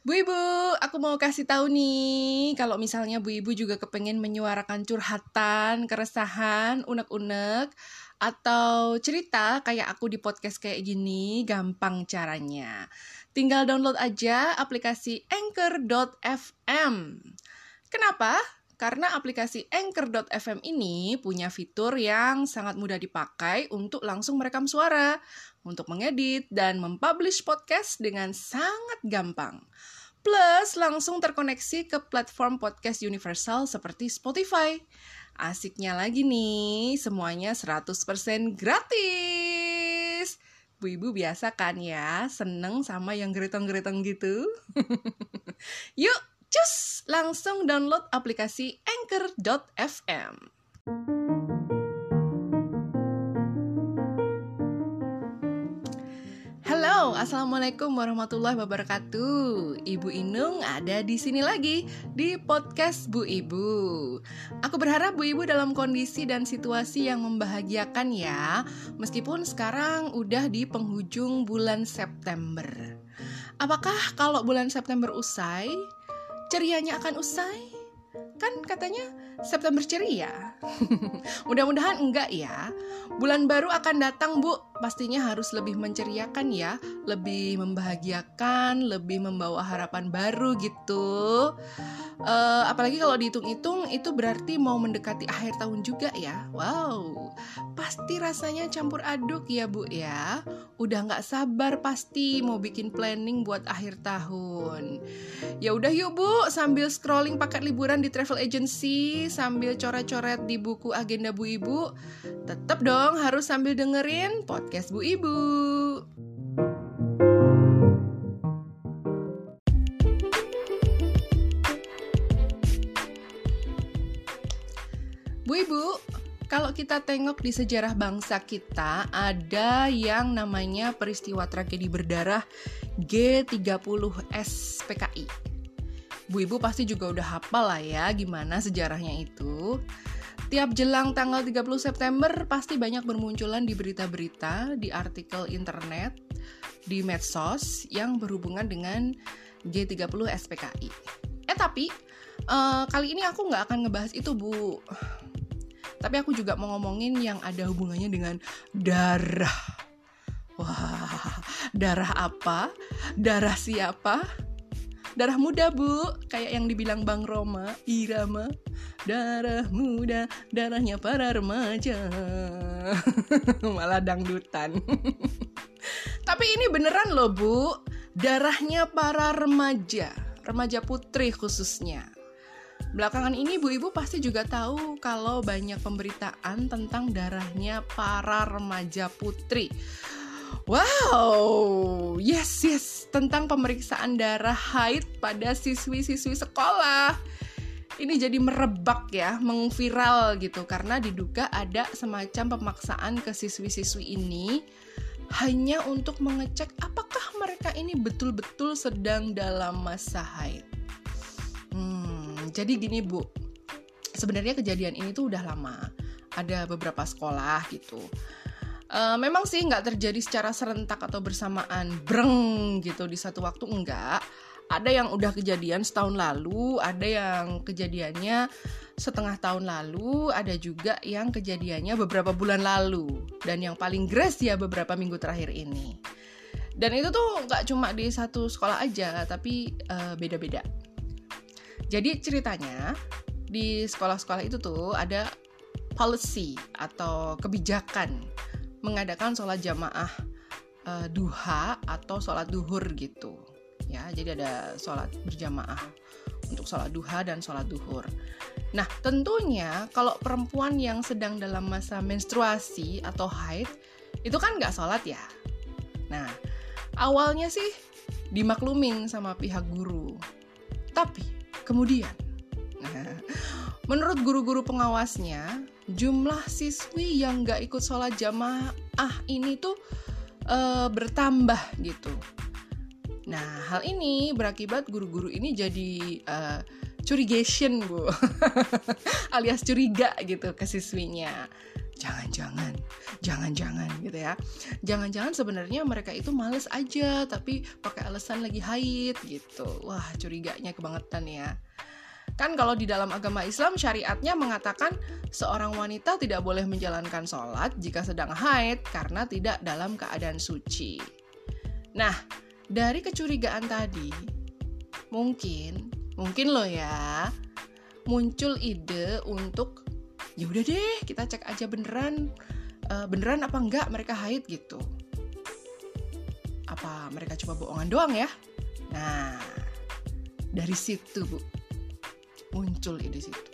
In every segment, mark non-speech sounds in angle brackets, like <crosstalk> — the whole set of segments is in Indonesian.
Bu Ibu, aku mau kasih tahu nih, kalau misalnya Bu Ibu juga kepengen menyuarakan curhatan, keresahan, unek-unek, atau cerita kayak aku di podcast kayak gini, gampang caranya. Tinggal download aja aplikasi anchor.fm. Kenapa? Karena aplikasi Anchor.fm ini punya fitur yang sangat mudah dipakai untuk langsung merekam suara, untuk mengedit, dan mempublish podcast dengan sangat gampang. Plus, langsung terkoneksi ke platform podcast universal seperti Spotify. Asiknya lagi nih, semuanya 100% gratis. Bu Ibu biasa kan ya, seneng sama yang geritong-geritong gitu. <laughs> Yuk, cus langsung download aplikasi anchor.fm. Halo, assalamualaikum warahmatullahi wabarakatuh. Ibu Inung ada di sini lagi di podcast Bu Ibu. Aku berharap Bu Ibu dalam kondisi dan situasi yang membahagiakan ya, meskipun sekarang udah di penghujung bulan September. Apakah kalau bulan September usai, cerianya akan usai? Kan katanya September ceria. <laughs> Mudah-mudahan enggak ya. Bulan baru akan datang, Bu. Pastinya harus lebih menceriakan ya, lebih membahagiakan, lebih membawa harapan baru gitu. Uh, apalagi kalau dihitung-hitung itu berarti mau mendekati akhir tahun juga ya. Wow, pasti rasanya campur aduk ya Bu ya. Udah nggak sabar pasti mau bikin planning buat akhir tahun. Ya udah yuk Bu, sambil scrolling paket liburan di travel agency, sambil coret-coret di buku agenda Bu Ibu, tetap dong harus sambil dengerin podcast Bu Ibu. Bu Ibu, kalau kita tengok di sejarah bangsa kita, ada yang namanya peristiwa tragedi berdarah G30S PKI. Bu Ibu pasti juga udah hafal lah ya gimana sejarahnya itu. Tiap jelang tanggal 30 September pasti banyak bermunculan di berita-berita, di artikel internet, di medsos yang berhubungan dengan G30 SPKI. Eh tapi uh, kali ini aku nggak akan ngebahas itu Bu. Tapi aku juga mau ngomongin yang ada hubungannya dengan darah. Wah, darah apa? Darah siapa? Darah muda bu, kayak yang dibilang Bang Roma, Irama Darah muda, darahnya para remaja. <laughs> Malah dangdutan. <laughs> Tapi ini beneran loh bu, darahnya para remaja. Remaja putri khususnya. Belakangan ini Bu Ibu pasti juga tahu kalau banyak pemberitaan tentang darahnya para remaja putri. Wow, yes yes tentang pemeriksaan darah haid pada siswi-siswi sekolah. Ini jadi merebak ya, mengviral gitu karena diduga ada semacam pemaksaan ke siswi-siswi ini hanya untuk mengecek apakah mereka ini betul-betul sedang dalam masa haid. Hmm, jadi gini Bu, sebenarnya kejadian ini tuh udah lama. Ada beberapa sekolah gitu Uh, memang sih nggak terjadi secara serentak atau bersamaan breng gitu di satu waktu enggak. Ada yang udah kejadian setahun lalu ada yang kejadiannya setengah tahun lalu ada juga yang kejadiannya beberapa bulan lalu dan yang paling gres ya beberapa minggu terakhir ini. Dan itu tuh nggak cuma di satu sekolah aja tapi uh, beda-beda. Jadi ceritanya di sekolah-sekolah itu tuh ada policy atau kebijakan mengadakan sholat jamaah uh, duha atau sholat duhur gitu. Ya jadi ada sholat berjamaah untuk sholat duha dan sholat duhur. Nah tentunya kalau perempuan yang sedang dalam masa menstruasi atau haid itu kan nggak sholat ya? Nah awalnya sih dimaklumin sama pihak guru. Tapi kemudian nah, menurut guru-guru pengawasnya jumlah siswi yang nggak ikut sholat jamaah ini tuh uh, bertambah gitu. Nah, hal ini berakibat guru-guru ini jadi uh, curigation, Bu. <laughs> alias curiga gitu ke siswinya. jangan-jangan jangan-jangan gitu ya jangan-jangan sebenarnya mereka itu males aja tapi pakai alasan lagi haid gitu wah curiganya kebangetan ya kan kalau di dalam agama Islam syariatnya mengatakan seorang wanita tidak boleh menjalankan sholat jika sedang haid karena tidak dalam keadaan suci. Nah dari kecurigaan tadi mungkin mungkin loh ya muncul ide untuk ya udah deh kita cek aja beneran uh, beneran apa enggak mereka haid gitu. Apa mereka coba bohongan doang ya? Nah dari situ bu muncul ide situ.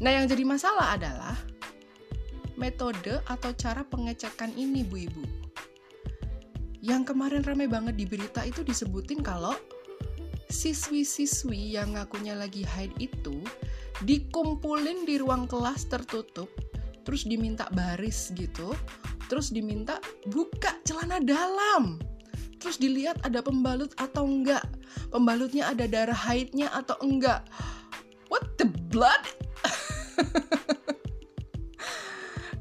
Nah yang jadi masalah adalah metode atau cara pengecekan ini bu ibu. Yang kemarin rame banget di berita itu disebutin kalau siswi-siswi yang ngakunya lagi haid itu dikumpulin di ruang kelas tertutup terus diminta baris gitu terus diminta buka celana dalam. Terus dilihat ada pembalut atau enggak. Pembalutnya ada darah haidnya atau enggak the blood?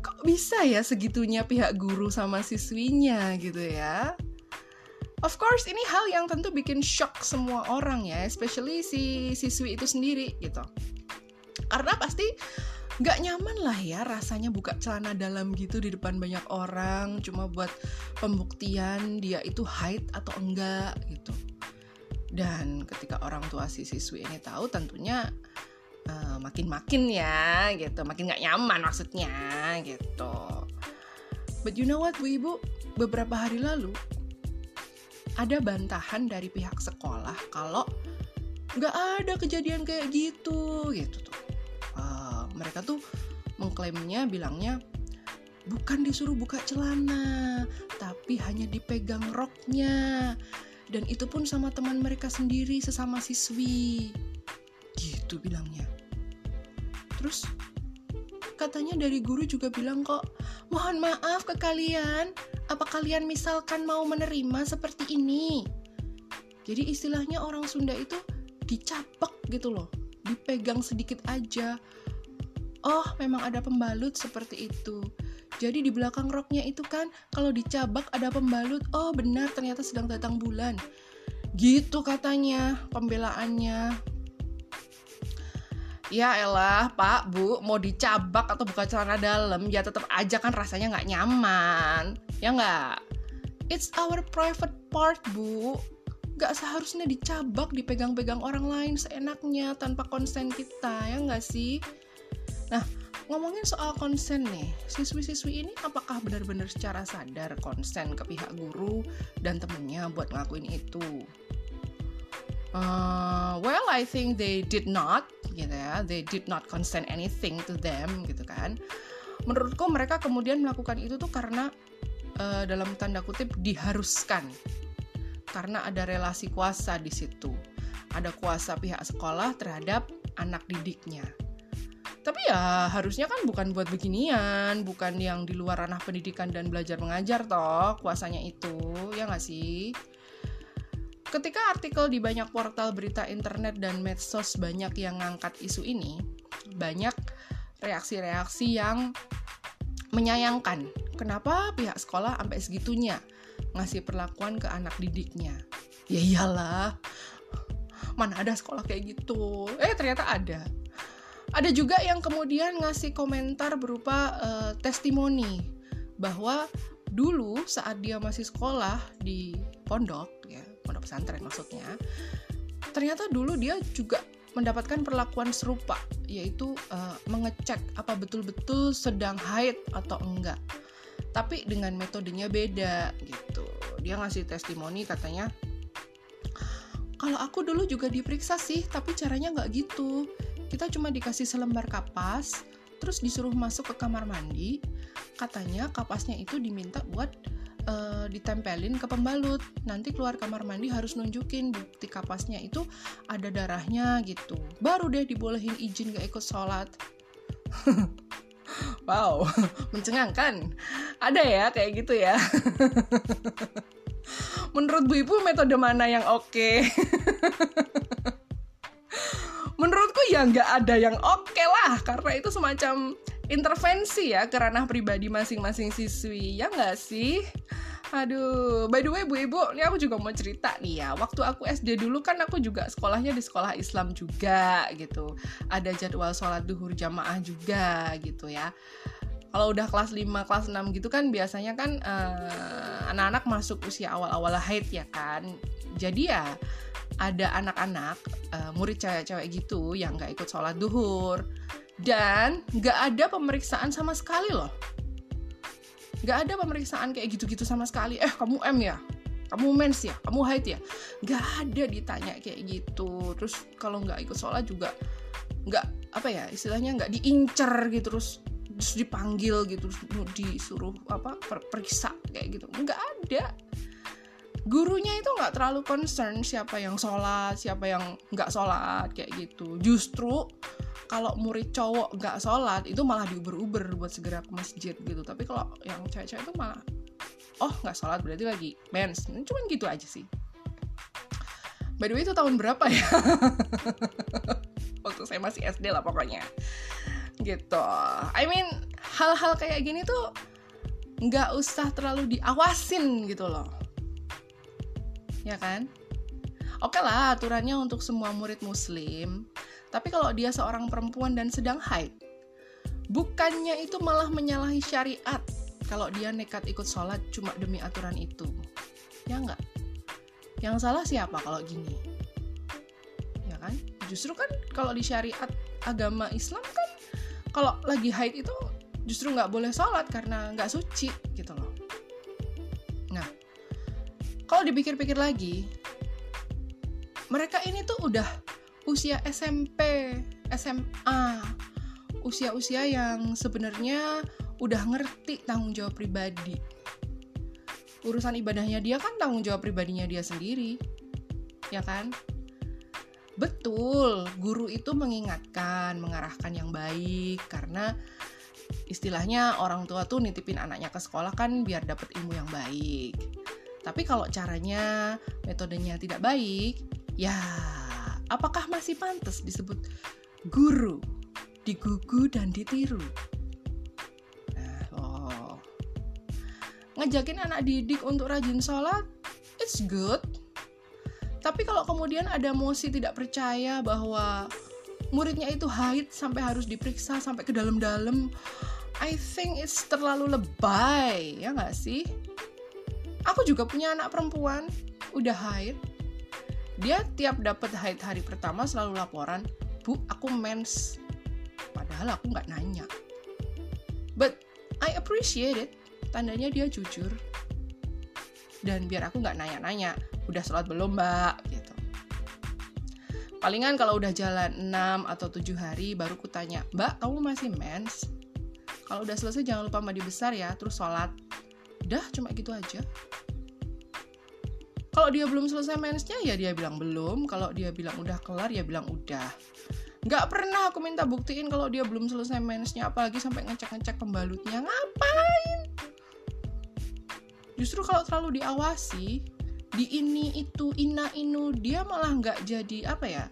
Kok bisa ya segitunya pihak guru sama siswinya gitu ya? Of course ini hal yang tentu bikin shock semua orang ya, especially si siswi itu sendiri gitu. Karena pasti nggak nyaman lah ya rasanya buka celana dalam gitu di depan banyak orang cuma buat pembuktian dia itu haid atau enggak gitu. Dan ketika orang tua si siswi ini tahu tentunya uh, makin-makin ya gitu makin nggak nyaman maksudnya gitu but you know what bu ibu beberapa hari lalu ada bantahan dari pihak sekolah kalau nggak ada kejadian kayak gitu gitu tuh mereka tuh mengklaimnya bilangnya bukan disuruh buka celana, tapi hanya dipegang roknya. Dan itu pun sama teman mereka sendiri sesama siswi. Gitu bilangnya. Terus katanya dari guru juga bilang kok, mohon maaf ke kalian, apa kalian misalkan mau menerima seperti ini? Jadi istilahnya orang Sunda itu dicapek gitu loh, dipegang sedikit aja, oh memang ada pembalut seperti itu. Jadi di belakang roknya itu kan kalau dicabak ada pembalut. Oh benar ternyata sedang datang bulan. Gitu katanya pembelaannya. Ya elah pak bu mau dicabak atau buka celana dalam ya tetap aja kan rasanya nggak nyaman. Ya nggak? It's our private part bu. Gak seharusnya dicabak dipegang-pegang orang lain seenaknya tanpa konsen kita ya nggak sih? Nah, ngomongin soal konsen nih, siswi-siswi ini apakah benar-benar secara sadar konsen ke pihak guru dan temennya buat ngelakuin itu? Uh, well, I think they did not, gitu ya. They did not consent anything to them, gitu kan. Menurutku mereka kemudian melakukan itu tuh karena uh, dalam tanda kutip diharuskan, karena ada relasi kuasa di situ. Ada kuasa pihak sekolah terhadap anak didiknya tapi ya harusnya kan bukan buat beginian, bukan yang di luar ranah pendidikan dan belajar mengajar toh kuasanya itu, ya nggak sih? Ketika artikel di banyak portal berita internet dan medsos banyak yang ngangkat isu ini, banyak reaksi-reaksi yang menyayangkan. Kenapa pihak sekolah sampai segitunya ngasih perlakuan ke anak didiknya? Ya iyalah, mana ada sekolah kayak gitu? Eh ternyata ada ada juga yang kemudian ngasih komentar berupa uh, testimoni bahwa dulu saat dia masih sekolah di pondok ya pondok pesantren maksudnya ternyata dulu dia juga mendapatkan perlakuan serupa yaitu uh, mengecek apa betul-betul sedang haid atau enggak. Tapi dengan metodenya beda gitu. Dia ngasih testimoni katanya kalau aku dulu juga diperiksa sih tapi caranya nggak gitu. Kita cuma dikasih selembar kapas terus disuruh masuk ke kamar mandi. Katanya kapasnya itu diminta buat uh, ditempelin ke pembalut. Nanti keluar kamar mandi harus nunjukin bukti kapasnya itu ada darahnya gitu. Baru deh dibolehin izin gak ikut sholat. <laughs> Wow. <laughs> Mencengangkan. Ada ya kayak gitu ya. <laughs> Menurut bu ibu metode mana yang oke? Okay? menurutku ya nggak ada yang oke okay lah karena itu semacam intervensi ya ke ranah pribadi masing-masing siswi ya nggak sih Aduh, by the way Bu Ibu, ini aku juga mau cerita nih ya. Waktu aku SD dulu kan aku juga sekolahnya di sekolah Islam juga gitu. Ada jadwal sholat duhur jamaah juga gitu ya. Kalau udah kelas 5, kelas 6 gitu kan biasanya kan anak anak-anak masuk usia awal-awal haid ya kan. Jadi ya ada anak-anak uh, murid cewek-cewek gitu yang nggak ikut sholat duhur dan nggak ada pemeriksaan sama sekali loh. Nggak ada pemeriksaan kayak gitu-gitu sama sekali. Eh kamu M ya? Kamu mens ya? Kamu haid ya? Nggak ada ditanya kayak gitu. Terus kalau nggak ikut sholat juga nggak apa ya istilahnya nggak diincer gitu terus terus dipanggil gitu terus disuruh apa periksa kayak gitu. Nggak ada. Gurunya itu nggak terlalu concern siapa yang sholat siapa yang nggak sholat kayak gitu. Justru kalau murid cowok nggak sholat itu malah diuber-uber buat segera ke masjid gitu. Tapi kalau yang cewek-cewek itu malah oh nggak sholat berarti lagi mens. Cuman gitu aja sih. By the way itu tahun berapa ya? <laughs> Waktu saya masih SD lah pokoknya. Gitu. I mean hal-hal kayak gini tuh nggak usah terlalu diawasin gitu loh. Ya kan? Oke lah, aturannya untuk semua murid muslim. Tapi kalau dia seorang perempuan dan sedang haid, bukannya itu malah menyalahi syariat kalau dia nekat ikut sholat cuma demi aturan itu. Ya enggak? Yang salah siapa kalau gini? Ya kan? Justru kan kalau di syariat agama Islam kan kalau lagi haid itu justru nggak boleh sholat karena nggak suci gitu loh kalau dipikir-pikir lagi mereka ini tuh udah usia SMP SMA usia-usia yang sebenarnya udah ngerti tanggung jawab pribadi. Urusan ibadahnya dia kan tanggung jawab pribadinya dia sendiri ya kan? Betul guru itu mengingatkan mengarahkan yang baik karena istilahnya orang tua tuh nitipin anaknya ke sekolah kan biar dapet ilmu yang baik. Tapi kalau caranya, metodenya tidak baik, ya apakah masih pantas disebut guru, digugu dan ditiru? Nah, oh. Ngejakin anak didik untuk rajin sholat, it's good. Tapi kalau kemudian ada mosi tidak percaya bahwa muridnya itu haid sampai harus diperiksa sampai ke dalam-dalam, I think it's terlalu lebay, ya nggak sih? aku juga punya anak perempuan udah haid dia tiap dapat haid hari pertama selalu laporan bu aku mens. Padahal aku nggak nanya. But I appreciate it. Tandanya dia jujur. Dan biar aku nggak nanya-nanya udah sholat belum mbak? Gitu. Palingan kalau udah jalan 6 atau 7 hari baru ku tanya mbak kamu masih mens? Kalau udah selesai jangan lupa mandi besar ya terus sholat. Udah cuma gitu aja kalau dia belum selesai mensnya ya dia bilang belum. Kalau dia bilang udah kelar ya bilang udah. Nggak pernah aku minta buktiin kalau dia belum selesai mensnya apalagi sampai ngecek-ngecek pembalutnya. Ngapain? Justru kalau terlalu diawasi di ini itu ina inu dia malah nggak jadi apa ya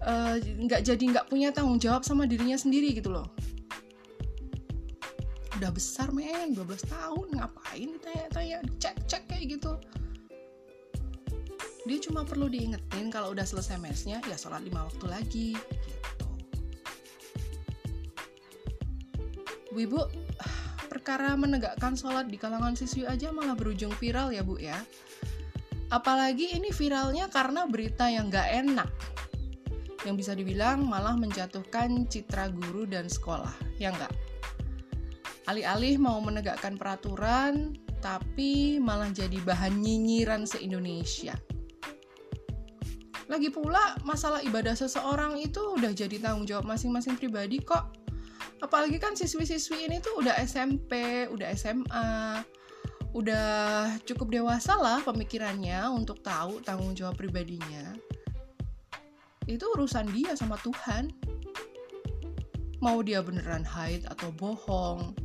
eh, nggak uh, jadi nggak punya tanggung jawab sama dirinya sendiri gitu loh. Udah besar men. 12 tahun ngapain tanya-tanya cek-cek kayak gitu dia cuma perlu diingetin kalau udah selesai mesnya ya sholat lima waktu lagi gitu. Bu ibu <sighs> perkara menegakkan sholat di kalangan siswi aja malah berujung viral ya bu ya. Apalagi ini viralnya karena berita yang gak enak. Yang bisa dibilang malah menjatuhkan citra guru dan sekolah ya enggak alih-alih mau menegakkan peraturan, tapi malah jadi bahan nyinyiran se-Indonesia. Lagi pula, masalah ibadah seseorang itu udah jadi tanggung jawab masing-masing pribadi kok. Apalagi kan siswi-siswi ini tuh udah SMP, udah SMA, udah cukup dewasa lah pemikirannya untuk tahu tanggung jawab pribadinya. Itu urusan dia sama Tuhan. Mau dia beneran haid atau bohong,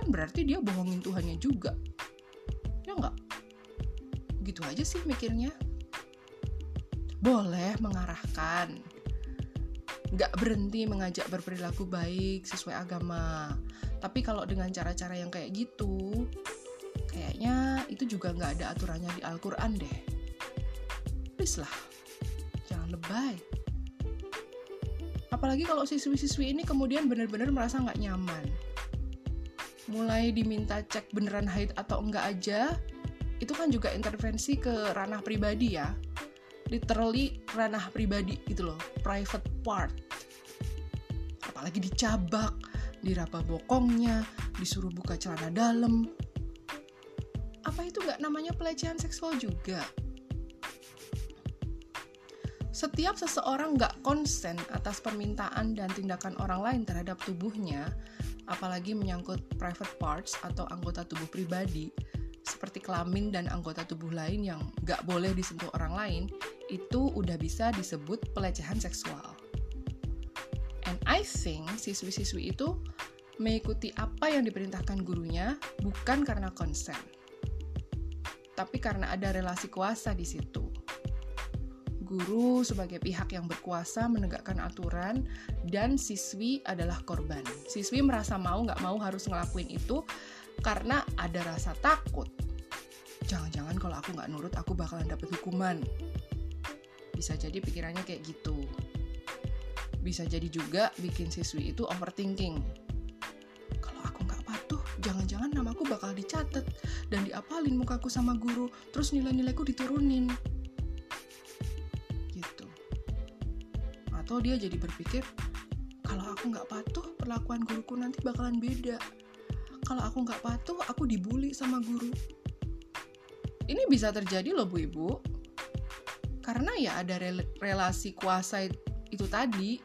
kan berarti dia bohongin Tuhannya juga ya nggak gitu aja sih mikirnya boleh mengarahkan nggak berhenti mengajak berperilaku baik sesuai agama. Tapi kalau dengan cara-cara yang kayak gitu, kayaknya itu juga nggak ada aturannya di Al-Quran deh. Please lah, jangan lebay. Apalagi kalau siswi-siswi ini kemudian benar-benar merasa nggak nyaman. Mulai diminta cek beneran haid atau enggak aja, itu kan juga intervensi ke ranah pribadi ya literally ranah pribadi gitu loh. Private part. Apalagi dicabak diraba bokongnya disuruh buka celana dalam. Apa itu nggak namanya pelecehan seksual juga? Setiap seseorang nggak konsen atas permintaan dan tindakan orang lain terhadap tubuhnya, apalagi menyangkut private parts atau anggota tubuh pribadi, seperti kelamin dan anggota tubuh lain yang gak boleh disentuh orang lain, itu udah bisa disebut pelecehan seksual. And I think siswi-siswi itu mengikuti apa yang diperintahkan gurunya bukan karena konsen, tapi karena ada relasi kuasa di situ. Guru sebagai pihak yang berkuasa menegakkan aturan dan siswi adalah korban. Siswi merasa mau nggak mau harus ngelakuin itu karena ada rasa takut. Jangan-jangan kalau aku nggak nurut, aku bakalan dapet hukuman. Bisa jadi pikirannya kayak gitu. Bisa jadi juga bikin siswi itu overthinking. Kalau aku nggak patuh, jangan-jangan namaku bakal dicatat dan diapalin mukaku sama guru, terus nilai-nilaiku diturunin. Gitu. Atau dia jadi berpikir, kalau aku nggak patuh, perlakuan guruku nanti bakalan beda kalau aku nggak patuh aku dibully sama guru ini bisa terjadi loh bu ibu karena ya ada relasi kuasa itu tadi.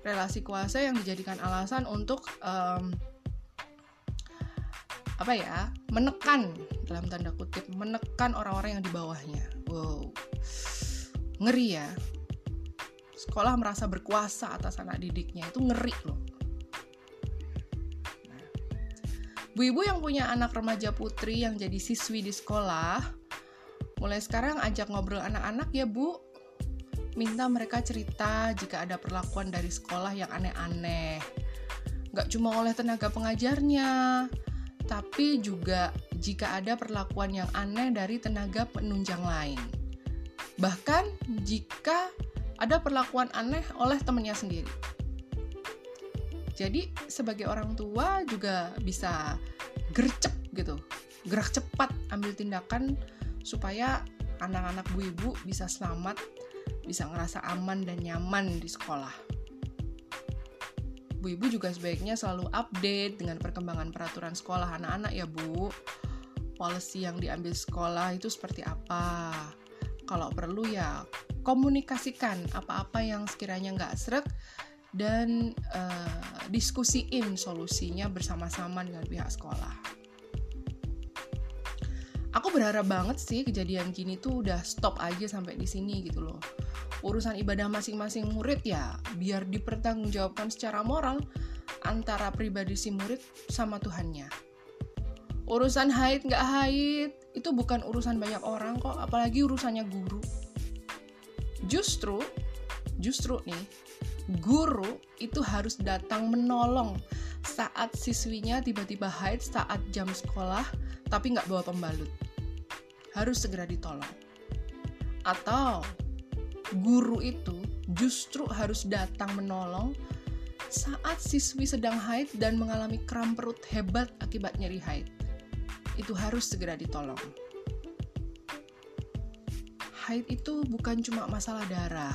Relasi kuasa yang dijadikan alasan untuk um, apa ya menekan dalam tanda kutip menekan orang-orang yang di bawahnya. Wow. Ngeri ya. Sekolah merasa berkuasa atas anak didiknya. Itu ngeri loh. Bu ibu yang punya anak remaja putri yang jadi siswi di sekolah, mulai sekarang ajak ngobrol anak-anak ya bu. Minta mereka cerita jika ada perlakuan dari sekolah yang aneh-aneh. Gak cuma oleh tenaga pengajarnya, tapi juga jika ada perlakuan yang aneh dari tenaga penunjang lain. Bahkan jika ada perlakuan aneh oleh temannya sendiri. Jadi sebagai orang tua juga bisa gercep gitu, gerak cepat ambil tindakan supaya anak-anak bu ibu bisa selamat, bisa ngerasa aman dan nyaman di sekolah. Bu ibu juga sebaiknya selalu update dengan perkembangan peraturan sekolah anak-anak ya bu. Policy yang diambil sekolah itu seperti apa? Kalau perlu ya komunikasikan apa-apa yang sekiranya nggak seret dan uh, diskusiin solusinya bersama-sama dengan pihak sekolah. Aku berharap banget sih kejadian gini tuh udah stop aja sampai di sini gitu loh. Urusan ibadah masing-masing murid ya biar dipertanggungjawabkan secara moral antara pribadi si murid sama Tuhannya. Urusan haid nggak haid itu bukan urusan banyak orang kok, apalagi urusannya guru. Justru, justru nih guru itu harus datang menolong saat siswinya tiba-tiba haid saat jam sekolah tapi nggak bawa pembalut. Harus segera ditolong. Atau guru itu justru harus datang menolong saat siswi sedang haid dan mengalami kram perut hebat akibat nyeri haid. Itu harus segera ditolong. Haid itu bukan cuma masalah darah,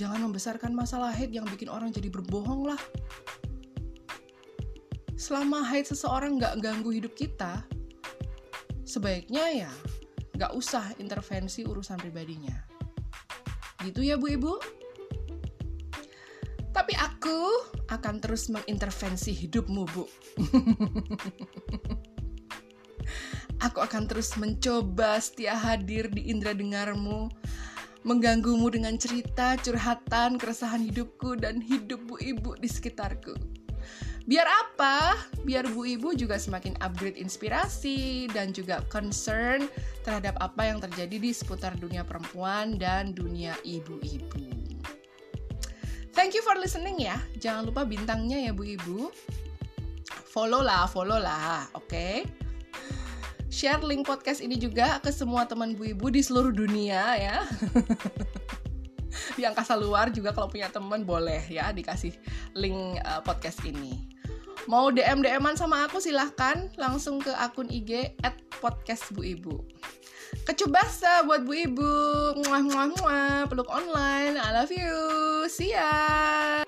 Jangan membesarkan masalah haid yang bikin orang jadi berbohong lah. Selama haid seseorang nggak ganggu hidup kita, sebaiknya ya nggak usah intervensi urusan pribadinya. Gitu ya bu ibu? Tapi aku akan terus mengintervensi hidupmu bu. <laughs> aku akan terus mencoba setia hadir di indera dengarmu mengganggumu dengan cerita, curhatan, keresahan hidupku, dan hidup bu ibu di sekitarku. Biar apa? Biar bu ibu juga semakin upgrade inspirasi dan juga concern terhadap apa yang terjadi di seputar dunia perempuan dan dunia ibu-ibu. Thank you for listening ya. Jangan lupa bintangnya ya Bu Ibu. Follow lah, follow lah, oke? Okay? Share link podcast ini juga ke semua teman Bu Ibu di seluruh dunia ya. <laughs> <laughs> di angkasa luar juga kalau punya teman boleh ya dikasih link uh, podcast ini. Mau DM DM-an sama aku silahkan langsung ke akun IG at podcast Bu Ibu. Kecubasa buat Bu Ibu. Muah muah muah. Peluk online. I love you. See ya.